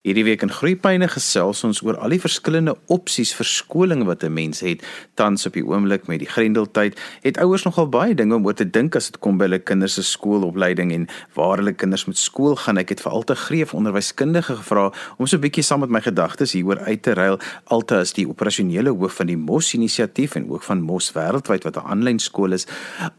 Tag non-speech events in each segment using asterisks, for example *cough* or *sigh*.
Hierdie week in Groepyne gesels ons oor al die verskillende opsies vir skoling wat 'n mens het tans op die oomblik met die Grendeltyd. Het ouers nogal baie dinge om oor te dink as dit kom by hulle kinders se skoolopleiding en waar hulle kinders moet skool gaan. Ek het vir Alta Greef onderwyskundige gevra om so 'n bietjie saam met my gedagtes hieroor uit te ruil. Alta is die operasionele hoof van die Mos inisiatief en ook van Mos wêreldwyd wat 'n aanlyn skool is.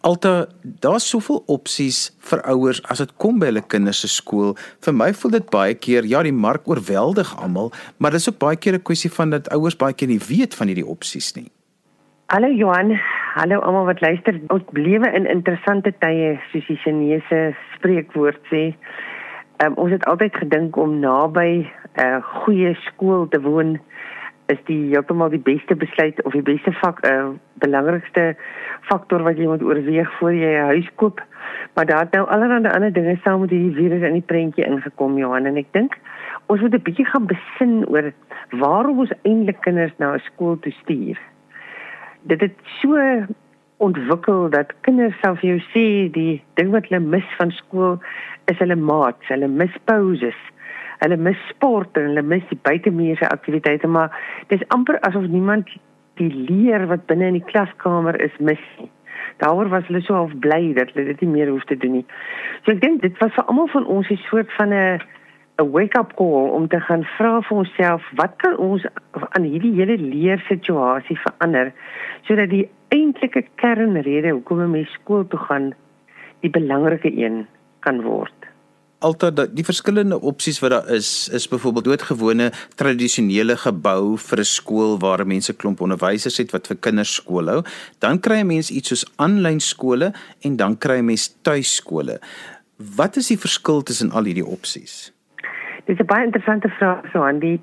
Alta, daar's soveel opsies vir ouers as dit kom by hulle kinders se skool. Vir my voel dit baie keer ja, die mark oorweldig almal, maar dis ook baie keer 'n kwessie van dat ouers baie keer nie weet van hierdie opsies nie. Hallo Johan, hallo almal wat luister. Ons lewe in interessante tye, soos die Chinese spreekwoord sê. Um, ons het altyd gedink om naby 'n uh, goeie skool te woon is die heeltemal die beste besluit of die beste fak 'n uh, belangrikste faktor wat jy moet oorweeg voor jy 'n huis koop. Maar daar het nou allerlei ander dinge saam met hierdie virus in die prentjie ingekom Johan en ek dink ons moet 'n bietjie gaan besin oor waarom ons eintlik kinders na 'n skool toe stuur. Dit het so ontwikkel dat kinders sal vir jou sê die ding wat hulle mis van skool is hulle maats, hulle mis pauses. Hulle mis sport en hulle mis die buitemuurse aktiwiteite, maar dis amper asof niemand die leer wat binne in die klaskamer is mis nie. Daaroor was hulle so half bly dat hulle dit nie meer hoef te doen nie. So ek dink dit was vir almal van ons 'n soort van 'n 'n wake-up call om te gaan vra vir onsself wat kan ons aan hierdie hele leersituasie verander sodat die eintlike kernrede hoekom 'n mens skool toe gaan die belangrike een kan word. Alta die verskillende opsies wat daar is is byvoorbeeld doodgewone tradisionele gebou vir 'n skool waar mense klomp onderwysers het wat vir kinders skool hou. Dan kry 'n mens iets soos aanlyn skole en dan kry 'n mens tuiskole. Wat is die verskil tussen al hierdie opsies? Dis 'n baie interessante vraag so aan die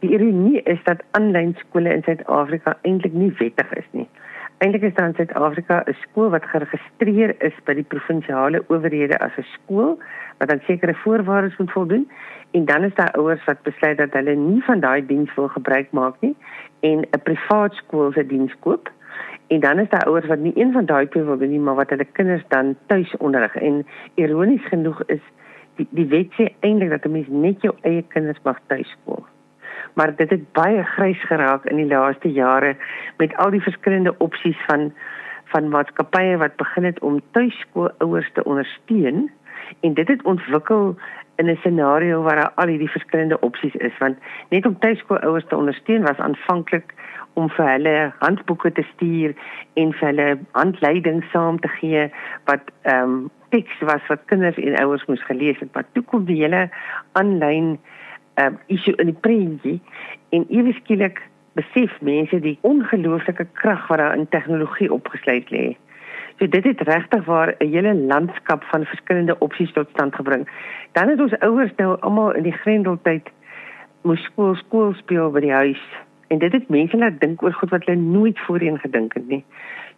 die ironie is dat aanlyn skole in Suid-Afrika eintlik nie wettig is nie. Eintlik is daar in Suid-Afrika 'n skool wat geregistreer is by die provinsiale owerhede as 'n skool wat aan sekere voorwaardes moet voldoen en dan is daar ouers wat besluit dat hulle nie van daai diens wil gebruik maak nie en 'n privaat skool se diens koop. En dan is daar ouers wat nie een van daai twee wil doen nie, maar wat hulle kinders dan tuis onderrig en ironies genoeg is die die wet sê eintlik dat 'n mens net jou eie kinders mag tuiskool. Maar dit het baie grys geraak in die laaste jare met al die verskillende opsies van van maatskappye wat begin het om tuiskoolouers te ondersteun en dit het ontwikkel in 'n scenario waar daar al hierdie verskillende opsies is want net om tuiskoolouers te ondersteun was aanvanklik om vir hulle handboeke te stuur en vir hulle handleidings saam te gee wat ehm um, teks was wat kinders en ouers moes gelees het, maar toe kom die hele aanlyn ehm um, issue in die prentjie en ewe skielik besef mense die ongelooflike krag wat daar in tegnologie opgesluit lê. So dit het regtig waar 'n hele landskap van verskillende opsies tot stand gebring. Dan het ons ouers nou almal in die grendeltyd moes skool skool speel by die huis en dit het mense laat dink oor goed wat hulle nooit voorheen gedink het nie.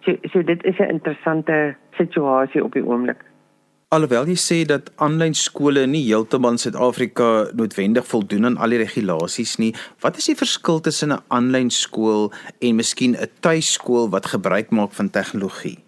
So so dit is 'n interessante situasie op die oomblik. Alhoewel jy sê dat aanlyn skole nie heeltemal in Suid-Afrika noodwendig voldoen aan al die regulasies nie, wat is die verskil tussen 'n aanlyn skool en miskien 'n tuiskool wat gebruik maak van tegnologie?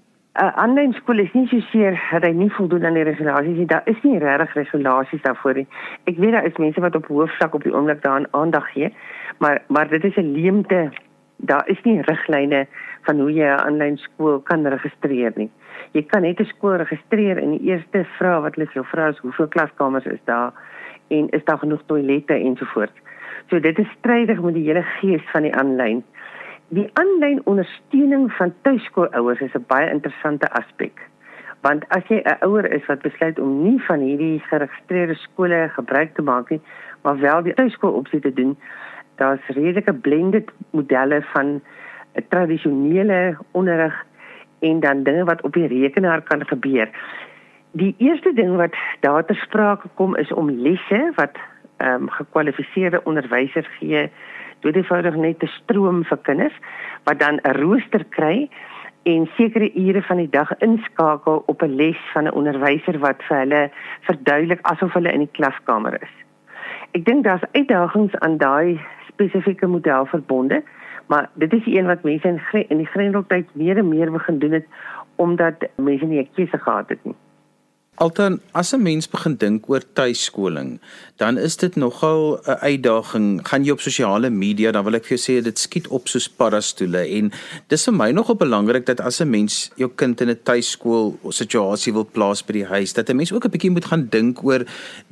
'n Aanlyn skool is nie so seer dat hy nie voldoen aan die regulasies nie. Daar is nie regtig regulasies daarvoor nie. Ek weet daar is mense wat op hoofvlak op die oomblik daaraan aandag gee, maar maar dit is 'n leemte. Daar is nie riglyne van hoe jy 'n aanlyn skool kan registreer nie jy kan net 'n skool registreer en die eerste vraag wat hulle jou vra is hoeveel klaskamers is daar en is daar genoeg toilette ensovoorts. So dit is strydig met die hele gees van die aanlyn. Die aanlyn ondersteuning van tuiskoolouers is 'n baie interessante aspek. Want as jy 'n ouer is wat besluit om nie van hierdie geregistreerde skole gebruik te maak nie, maar wel die tuiskoolopsie te doen, daar's redelike blended modelle van 'n tradisionele onderrig en dan dinge wat op die rekenaar kan gebeur. Die eerste ding wat daar ter sprake kom is om lesse wat ehm um, gekwalifiseerde onderwysers gee, dit eenvoudig net te stroom vir kinders wat dan 'n rooster kry en sekere ure van die dag inskakel op 'n les van 'n onderwyser wat vir hulle verduidelik asof hulle in die klaskamer is. Ek dink daar's uitdagings aan daai spesifieke model verbonde maar dit is een wat mense in in die grendeltyd meer en meer begin doen het omdat mense nie 'n keuse gehad het nie. Altan, as 'n mens begin dink oor tuiskoling, dan is dit nogal 'n uitdaging. Gaan jy op sosiale media, dan wil ek vir jou sê dit skiet op soos paddastoele en dis vir my nogal belangrik dat as 'n mens jou kind in 'n tuiskool situasie wil plaas by die huis, dat 'n mens ook 'n bietjie moet gaan dink oor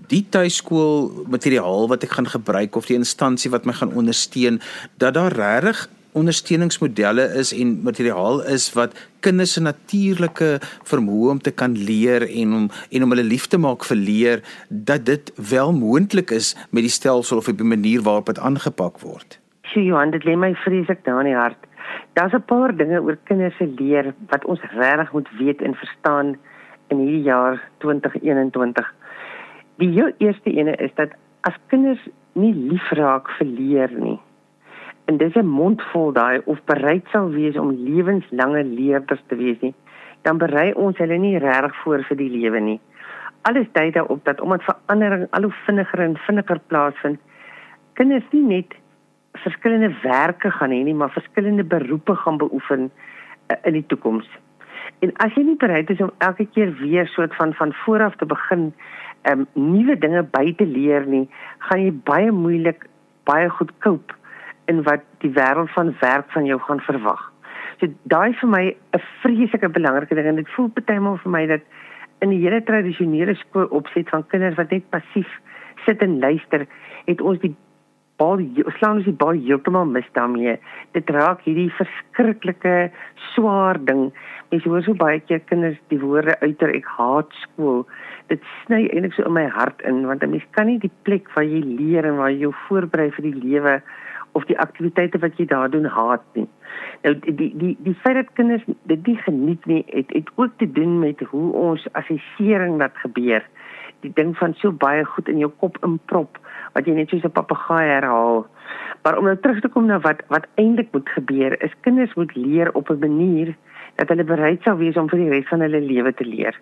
die tuiskool materiaal wat ek gaan gebruik of die instansie wat my gaan ondersteun, dat daar regtig ondersteuningsmodelle is en materiaal is wat kinders se natuurlike vermoë om te kan leer en om en om hulle lief te maak vir leer dat dit wel moontlik is met die stelsel of op 'n manier waarop dit aangepak word. Sjoe Johan, dit lê my vreeslik daar in die hart. Daar's 'n paar dinge oor kinders se leer wat ons regtig moet weet en verstaan in hierdie jaar 2021. Die heel eerste ene is dat as kinders nie lief raak vir leer nie, en dis 'n mondvol daai of bereid sal wees om lewenslange leerders te wees nie, dan berei ons hulle nie reg voor vir die lewe nie. Alles dui daarop dat omdat verandering al hoe vinniger en vinniger plaasvind, kinders nie net verskillende werke gaan hê nie, maar verskillende beroepe gaan beoefen uh, in die toekoms. En as jy nie bereid is om elke keer weer soort van van vooraf te begin, um, nuwe dinge by te leer nie, gaan jy baie moeilik baie goed cope in wat die wêreld van werk van jou gaan verwag. So daai vir my 'n vreeslike belangrike ding en dit voel partymal vir my dat in die hele tradisionele skoolopset van kinders wat net passief sit en luister, het ons die bal slaan ons die bal heeltemal mis daarmee. Dit raak hierdie verskriklike swaar ding. Mens hoor so baie keer kinders die woorde uiter ek haat skool. Dit sny eintlik so in my hart in want 'n mens kan nie die plek waar jy leer en waar jy jou voorberei vir die lewe of die aktiwiteite wat jy daar doen haat nie. Nou die die die, die feit dat kinders dit nie geniet nie, het het ook te doen met hoe ons assessering wat gebeur. Die ding van so baie goed in jou kop inprop wat jy net soos 'n papegaai herhaal. Maar om nou terug te kom na wat wat eintlik moet gebeur, is kinders moet leer op 'n manier dat hulle bereid sou wees om vir die res van hulle lewe te leer.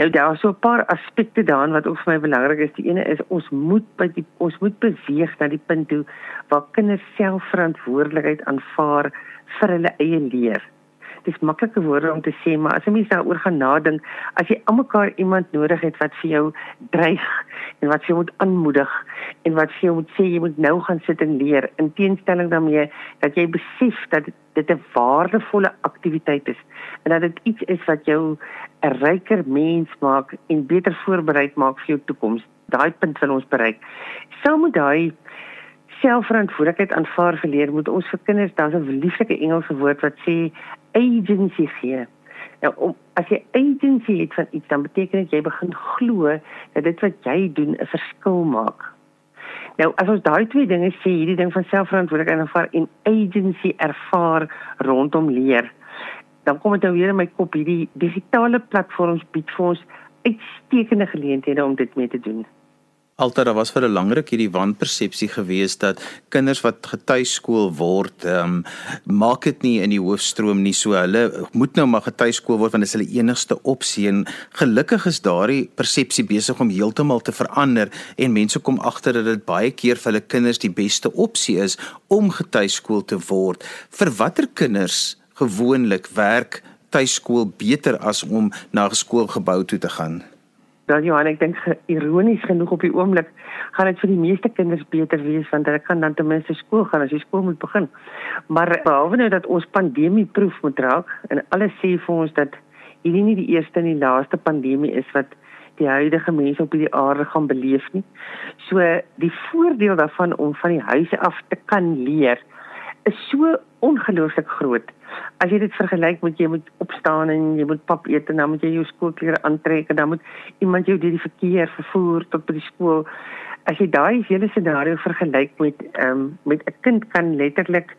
Nou daar is so 'n paar aspekte daarin wat ook vir my belangrik is. Die ene is ons moet by die ons moet beweeg na die punt toe waar kinders self verantwoordelikheid aanvaar vir hulle eie leer dis maklike woorde om te sê, maar as jy mens daaroor gaan nadink, as jy almekaar iemand nodig het wat vir jou dreig en wat vir jou moet aanmoedig en wat vir jou moet sê jy moet nou gaan sit en leer in teenstelling daarmee dat jy besef dat dit 'n waardevolle aktiwiteit is en dat dit iets is wat jou 'n ryker mens maak en beter voorberei maak vir jou toekoms. Daai punt wil ons bereik. Sou moet daai selfverantwoordelikheid aanvaar vir leer moet ons vir kinders daar's 'n lieflike Engelse woord wat sê agency gee. Nou om as jy agency het van iets dan beteken dit jy begin glo dat dit wat jy doen 'n verskil maak. Nou as ons daai twee dinge sê, hierdie ding van selfverantwoordelikheid aanvaar en agency ervaar rondom leer, dan kom dit nou weer in my kop hierdie digitale platforms bied vir ons uitstekende geleenthede om dit mee te doen altyd daar was vir 'n langer ruk hierdie wanpersepsie gewees dat kinders wat getuiskool word, ehm um, maak dit nie in die hoofstroom nie. So hulle moet nou maar getuiskool word want dit is hulle enigste opsie en gelukkig is daardie persepsie besig om heeltemal te verander en mense kom agter dat dit baie keer vir hulle kinders die beste opsie is om getuiskool te word. Vir watter kinders gewoonlik werk tuiskool beter as om na skoolgebou toe te gaan? Dan Johan, ek dink ironies genoeg op die oomblik gaan dit vir die meeste kinders beter wees want hulle kan dan ten minste skool gaan as die skool moet begin. Maar behalwe nou dat ons pandemie proef moet raak en alles sê vir ons dat hierdie nie die eerste en die laaste pandemie is wat die huidige mense op hierdie aarde gaan beleef nie. So die voordeel daarvan om van die huis af te kan leer is so ongelooflik groot as jy dit vergelyk met jy moet opstaan en jy moet pap eet en dan moet jy jou skoolklere aantrek en dan moet iemand jou deur die verkeer vervoer tot by die skool. As jy daai hele scenario vergelyk met ehm um, met 'n kind kan letterlik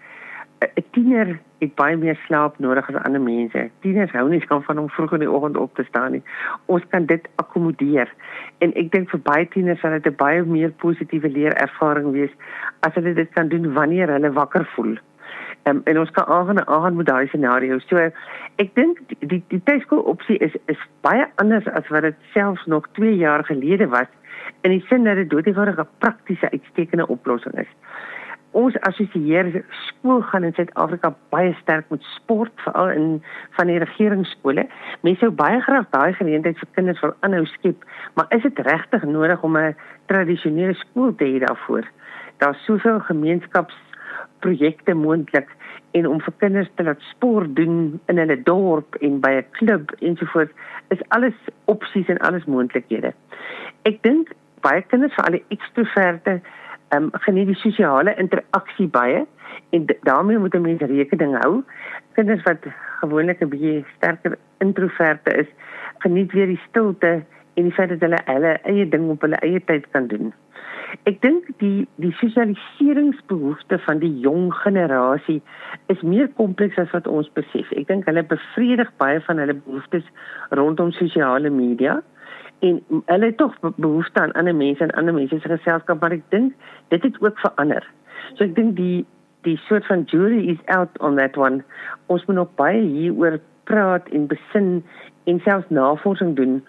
'n tiener het baie meer slaap nodig as ander mense. Tieners hou nie van om vroeg in die oggend op te staan nie. Ons kan dit akkommodeer. En ek dink vir baie tieners sal dit 'n baie meer positiewe leerervaring wees as hulle dit kan doen wanneer hulle wakker voel. Um, en ons kan aangaan aangaan met daai scenario. So ek dink die die, tuiskool opsie is is baie anders as wat dit selfs nog 2 jaar gelede was in die sin dat dit doodgewone praktiese uitstekende oplossing is. Ons assosieer skoolgaan in Suid-Afrika baie sterk met sport veral in van die regeringsskole. Mense sou baie graag daai geleentheid vir kinders wil aanhou skep, maar is dit regtig nodig om 'n tradisionele skool te hê daarvoor? Daar's soveel gemeenskapsprojekte moontlik en om vir kinders te laat sport doen in hulle dorp en by 'n klub ensovoorts is alles opsies en alles moontlikhede. Ek dink baie kinders vir al die ekstroverte ehm um, geniet die sosiale interaksie baie en daarmee moet 'n mens rekening hou. Kinders wat gewoonlik 'n bietjie sterker introverte is, geniet weer die stilte en die feit dat hulle hulle eie ding op hulle eie tyd kan doen. Ek dink die die sosialiseringsbehoefte van die jong generasie is meer kompleks as wat ons besef. Ek dink hulle bevredig baie van hulle behoeftes rondom sosiale media en hulle het tog behoefte aan ander mense en ander mense se geselskap maar ek dink dit het ook verander. So ek dink die die soort van jury is out on that one. Ons moet nog baie hieroor praat en besin en selfs navorsing doen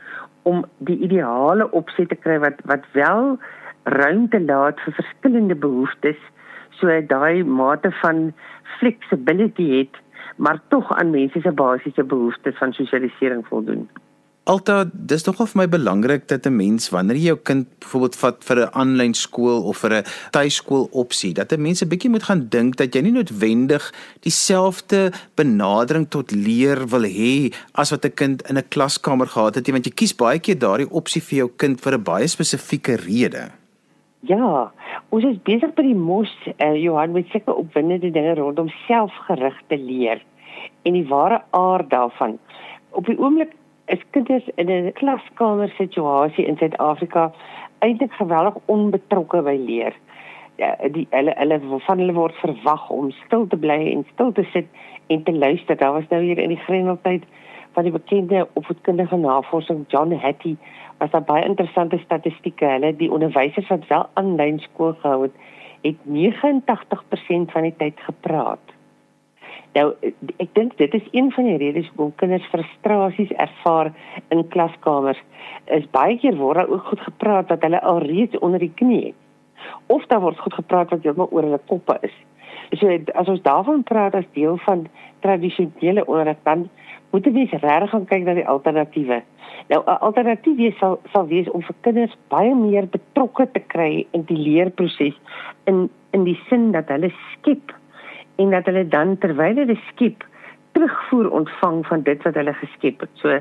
om die ideale opset te kry wat wat wel ruimte laat vir verskillende behoeftes sodat daai mate van flexibility het maar tog aan mense se basiese behoeftes van sosialisering voldoen. Alta, dis nogal vir my belangrik dat 'n mens wanneer jy jou kind byvoorbeeld vat vir 'n aanlyn skool of vir 'n tuiskool opsie, dat 'n mens 'n bietjie moet gaan dink dat jy nie noodwendig dieselfde benadering tot leer wil hê as wat 'n kind in 'n klaskamer gehad het nie, want jy kies baie keer daardie opsie vir jou kind vir 'n baie spesifieke rede. Ja, ons is besig by die mos, uh, Johan, met seker opwindende dinge rondom selfgerigte leer en die ware aard daarvan. Op die oomblik is kinders in 'n klaskamer situasie in Suid-Afrika eintlik geweldig onbetrokke by leer. Ja, die hulle hulle van hulle word verwag om stil te bly en stil te sit en te luister. Daar was nou hier in die Grendeltyd van die bekende opvoedkundige navorsing John Hattie was daar baie interessante statistieke. Hulle die onderwysers wat wel aanlyn skool gehou het, het 89% van die tyd gepraat. Nou ek dink dit is een van die redes hoekom kinders frustrasies ervaar in klaskamers. Is baie keer word daar ook goed gepraat wat hulle al reeds onder die knie het. Of daar word goed gepraat wat heeltemal oor hulle koppe is. So as ons daarvan praat as deel van tradisionele onderrig dan moet jy regtig gaan kyk na die alternatiewe. Nou 'n alternatief wees sal sal wees om vir kinders baie meer betrokke te kry in die leerproses in in die sin dat hulle skep en dat hulle dan terwyl hulle skep terugvoer ontvang van dit wat hulle geskep het. So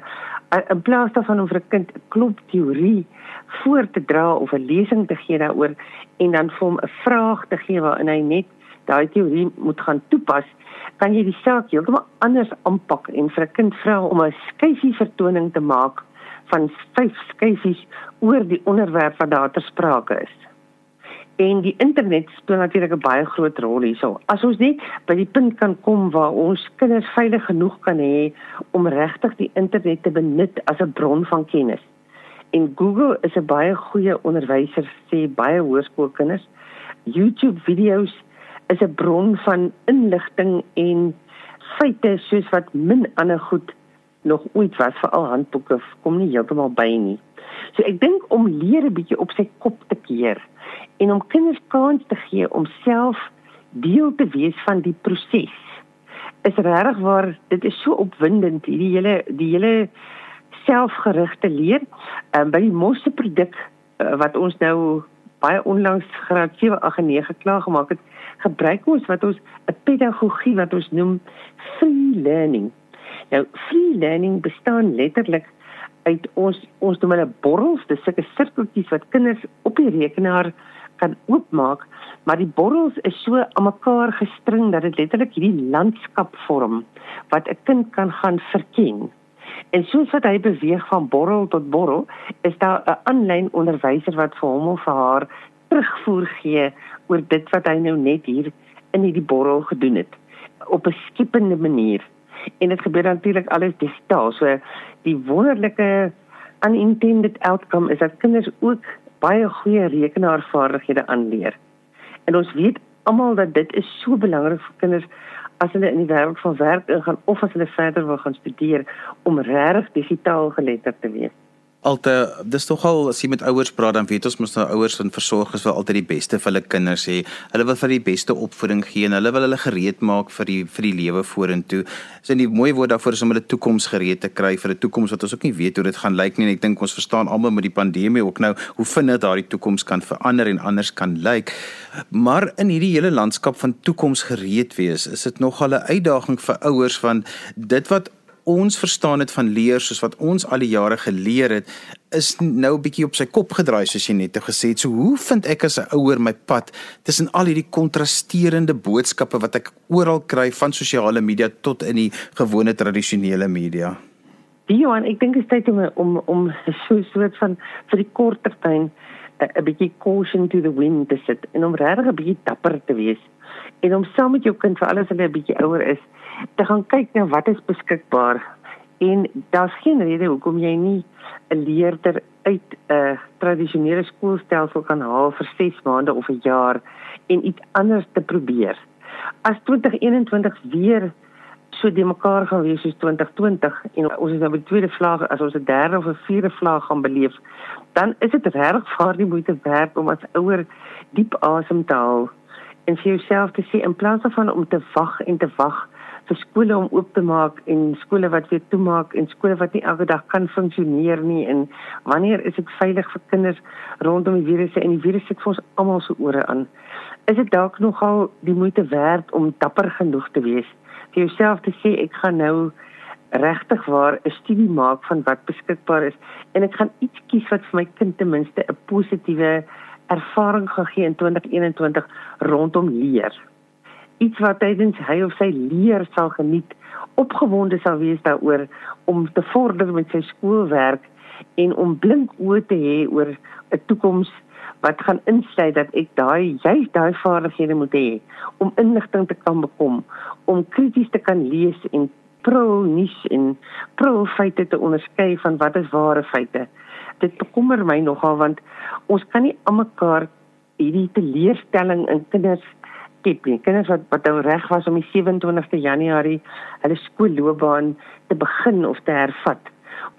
in plaas daarvan om vir 'n kind 'n klop teorie voor te dra of 'n lesing te gee daaroor en dan vir hom 'n vraag te gee waarin hy net daai teorie moet gaan toepas, kan jy die saak heeltemal anders aanpak en vir 'n kind vra om 'n skyfie vertoning te maak van vyf skyfies oor die onderwerp wat daar ter sprake is. En die internet speel natuurlik 'n baie groot rol hierso. As ons net by die punt kan kom waar ons kinders veilig genoeg kan hê om regtig die internet te benut as 'n bron van kennis. En Google is 'n baie goeie onderwyser sê baie hoërskoolkinders. YouTube video's is 'n bron van inligting en feite soos wat min ander goed nog ooit was vir al handboeke kom nie heeltemal by nie. So ek dink om leer 'n bietjie op sy kop te keer en om kinders kans te gee om self deel te wees van die proses. Is regtig waar dit is so opwindend hierdie hele die hele selfgerigte leer um, by die mosse produk uh, wat ons nou baie onlangs graad 7 8 en 9 klaar gemaak het gebruik ons wat ons 'n pedagogie wat ons noem free learning. Nou free learning bestaan letterlik uit ons ons noem hulle borrels, dis sulke sirkeltjies wat kinders op die rekenaar kan oopmaak, maar die borrels is so aan mekaar gestring dat dit letterlik hierdie landskap vorm wat 'n kind kan gaan verken. En soos wat hy beweeg van borrel tot borrel, is daar 'n aanlyn onderwyser wat vir hom of vir haar terugvoer gee oor dit wat hy nou net hier in hierdie borrel gedoen het op 'n skepende manier. En dit gebeur natuurlik alles digitaal. So die wonderlike unintended outcome is dat kinders ook baie goeie rekenaarvaardighede aanleer. En ons weet almal dat dit is so belangrik vir kinders as hulle in die wêreld van werk ingaan of as hulle verder wil gaan studeer om regtig digitaal geletterd te wees. Alte dis tog al as jy met ouers praat dan weet ons mos nou ouers en versorgers wil altyd die beste vir hulle kinders hê. Hulle wil vir die beste opvoeding gee en hulle wil hulle gereed maak vir die vir die lewe vorentoe. Dis 'n mooi woord daarvoor is om hulle toekoms gereed te kry vir 'n toekoms wat ons ook nie weet hoe dit gaan lyk nie en ek dink ons verstaan almal met die pandemie ook nou hoe vinnig daardie toekoms kan verander en anders kan lyk. Maar in hierdie hele landskap van toekoms gereed wees, is dit nog al 'n uitdaging vir ouers want dit wat ons verstaan het van leer soos wat ons al die jare geleer het is nou 'n bietjie op sy kop gedraai soos jy net gesê het. So hoe vind ek as 'n ouer my pad tussen al hierdie kontrasterende boodskappe wat ek oral kry van sosiale media tot in die gewone tradisionele media? Johan, ek dink dit is tyd om om om so 'n soort van vir die kort termyn 'n bietjie caution to the wind te sit en om regtig 'n bietjie dapper te wees en om saam met jou kind vir alles hulle 'n bietjie ouer is te gaan kyk na wat is beskikbaar en daar's geen rede hoekom jy nie 'n leerder uit 'n uh, tradisionele skoolstelsel kan haal vir 6 maande of 'n jaar en iets anders te probeer. As 2021 weer so de mekaar gaan wees soos 2020 en ons is nou by die tweede vlaag as ons 'n derde of 'n vierde vlaag gaan beleef, dan is dit regtig *laughs* vir die moeite werd om as ouer diep asem te haal en vir jouself te sê in plaas daarvan om te wag en te wag vir skole om oop te maak en skole wat weer toemaak en skole wat nie elke dag kan funksioneer nie en wanneer is dit veilig vir kinders rondom die virusse en die virus sit vir ons almal se ore aan. Is dit dalk nogal die moeite werd om dapper genoeg te wees? Vir jouself te sê ek gaan nou regtig waar 'n studie maak van wat beskikbaar is en ek gaan iets kies wat vir my kind ten minste 'n positiewe ervaring gaan gee in 2021 rondom leer iets wat tydens hy of sy leer sal geniet, opgewonde sal wees daaroor om te vorder met sy skoolwerk en om blink oë te hê oor 'n toekoms wat gaan insluit dat ek daai juist daai vaardighede moet hê om inligting te kan bekom, om krities te kan lees en pro nuus en pro feite te onderskei van wat is ware feite. Dit bekommer my nogal want ons kan nie almekaar hierdie teleurstelling in kinders skep nie. Kinders wat wat nou reg was om die 27ste Januarie hulle skoolloopbaan te begin of te hervat.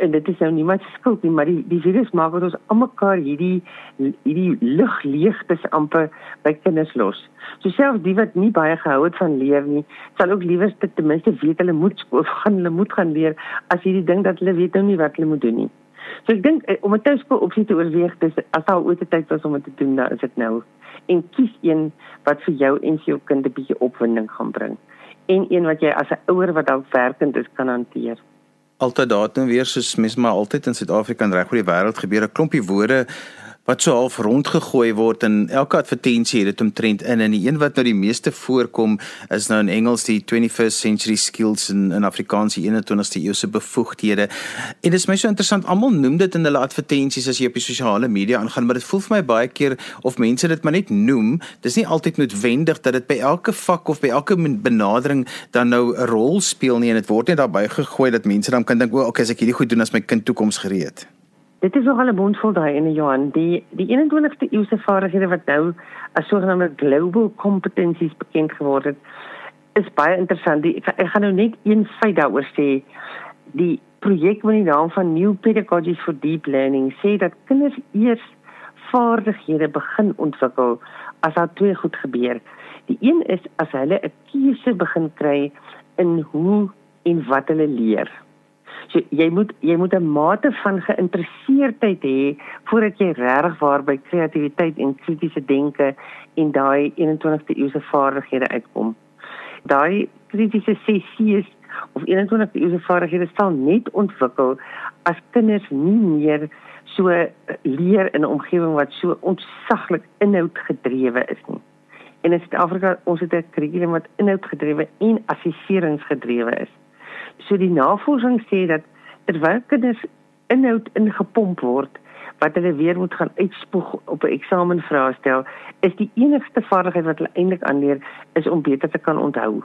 En dit is nou niemand se skuld nie, maar die die virus maak ons almekaar hierdie hierdie lug leegtes amper by kinders los. So selfs die wat nie baie gehou het van leer nie, sal ook liewer ten minste weet hulle moet skool *laughs* gaan, hulle moet gaan leer as hierdie ding dat hulle weet nou nie wat hulle moet doen nie. So ek dink eh, om 'n tuiskool opsie te oorweeg, dis as al ooit 'n tyd was om dit te doen, dan is dit nou en kies een wat vir jou en vir jou kind 'n bietjie opwinding gaan bring en een wat jy as 'n ouer wat dalk werkend is kan hanteer. Altyd daar nou weer soos mens maar altyd in Suid-Afrika en reg oor die wêreld gebeur 'n klompie woorde wat so half rondgegooi word en elke advertensie het dit omtrent in en die een wat nou die meeste voorkom is nou in Engels die 21st century skills in in Afrikaans die 21ste eeuse bevoegdhede. En dit is my so interessant almal noem dit in hulle advertensies as jy op die sosiale media aangaan, maar dit voel vir my baie keer of mense dit maar net noem. Dis nie altyd noodwendig dat dit by elke vak of by elke benadering dan nou 'n rol speel nie en dit word net daarbey gegooi dat mense dan kan dink o, okay, as ek hierdie goed doen as my kind toekoms gereed. Dit is nogal 'n mondvol daai in Johan. Die die 21ste eeuse vaardighede wat nou as sogenaamde global competencies bekend geword het, is baie interessant. Die, ek, ek gaan nou net een feit daaroor sê. Die projek met die naam van New Pedagogies for Deep Learning sê dat kinders eers vaardighede begin ontwikkel as daar twee goed gebeur. Die een is as hulle 'n keuse begin kry in hoe en wat hulle leer. So jy moet jy moet 'n mate van geïnteresseerdheid hê voordat jy regtig waar by kreatiwiteit en kritiese denke en daai 21ste eeuse vaardighede uitkom. Daai kritiese sessies of 21ste eeuse vaardighede sal net ontwikkel as kinders nie meer so leer in 'n omgewing wat so ontsaglik inhoudgedrewe is nie. En in Suid-Afrika ons het 'n kurrikulum wat inhoudgedrewe en assesseringsgedrewe is. So die navorsing sê dat terwyl kinders inhoud ingepomp word wat hulle weer moet gaan uitspoeg op 'n eksamenvraestel, is die enigste vaardigheid wat hulle eintlik aanleer is om beter te kan onthou.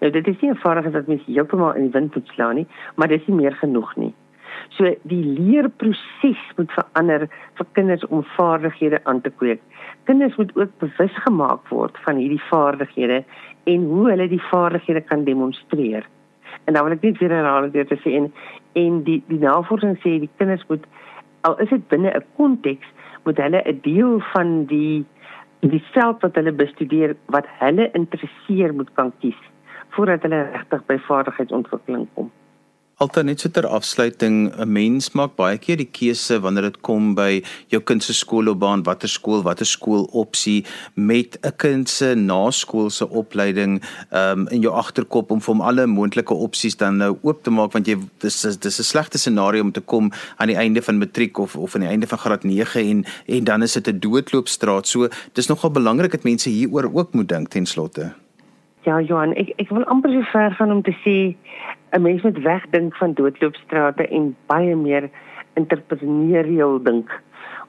Nou dit is nie 'n vaardigheid wat mens heeltemal in die wind moet slaan nie, maar dit is nie meer genoeg nie. So die leerproses moet verander vir kinders om vaardighede aan te kweek. Kinders moet ook bewus gemaak word van hierdie vaardighede en hoe hulle die vaardighede kan demonstreer. En dan wil ek net weer herhaal dit te sê en en die die navorsing sê die kinders moet al is dit binne 'n konteks, moet hulle 'n deel van die die veld wat hulle bestudeer wat hulle interesseer moet kan kies voordat hulle regtig by vaardigheidsontwikkeling kom. Alta net so ter afsluiting, 'n mens maak baie keer die keuse wanneer dit kom by jou kind se skoolloopbaan, watter skool, watter skoolopsie met 'n kind se naskoolse opleiding um, in jou agterkop om vir hom alle moontlike opsies dan nou oop te maak want jy dis dis 'n slegte scenario om te kom aan die einde van matriek of of aan die einde van graad 9 en en dan is dit 'n doodloopstraat. So dis nogal belangrik dat mense hieroor ook moet dink ten slotte. Ja, Johan, ek ek wil amper so ver gaan om te sê 'n mens moet wegdink van doodloopstrate en baie meer entrepreneurieel dink.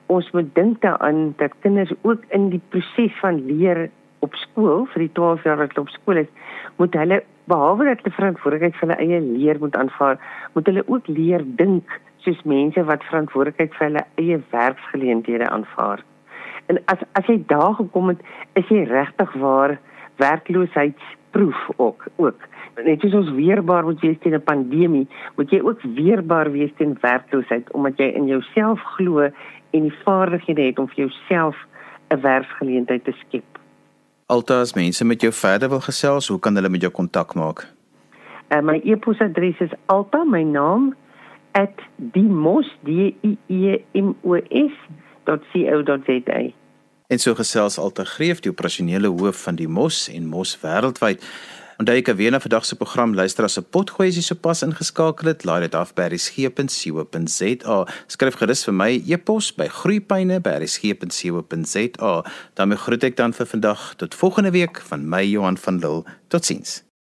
Ons moet dink daaraan dat kinders ook in die proses van leer op skool vir die 12 jaar wat hulle op skool is, moet hulle behalwe dat hulle verantwoordelikheid vir hulle eie leer moet aanvaar, moet hulle ook leer dink soos mense wat verantwoordelikheid vir hulle eie werksgeleenthede aanvaar. En as as jy daar gekom het, is jy regtig waar werkloosheidsproef ook ook net soos ons weerbaar moet wees teen 'n pandemie, moet jy ook weerbaar wees teen werkloosheid omdat jy in jouself glo en die vaardighede het om vir jouself 'n werksgeleentheid te skep. Altas mense met jou verder wil gesels, hoe kan hulle met jou kontak maak? Uh, my e-posadres is alta my naam @dimos.co.za. En so gesels Alta Greef, die operasionele hoof van die Mos en Mos wêreldwyd. Onthou jy kan weer na vandag se program luister as 'n potgooi as jy sopas ingeskakel het. Laai dit af by resgep.co.za. Skryf gerus vir my e-pos by groeipyne@resgep.co.za. daarmee groet ek dan vir vandag tot volgende week van my Johan van Lille. Totsiens.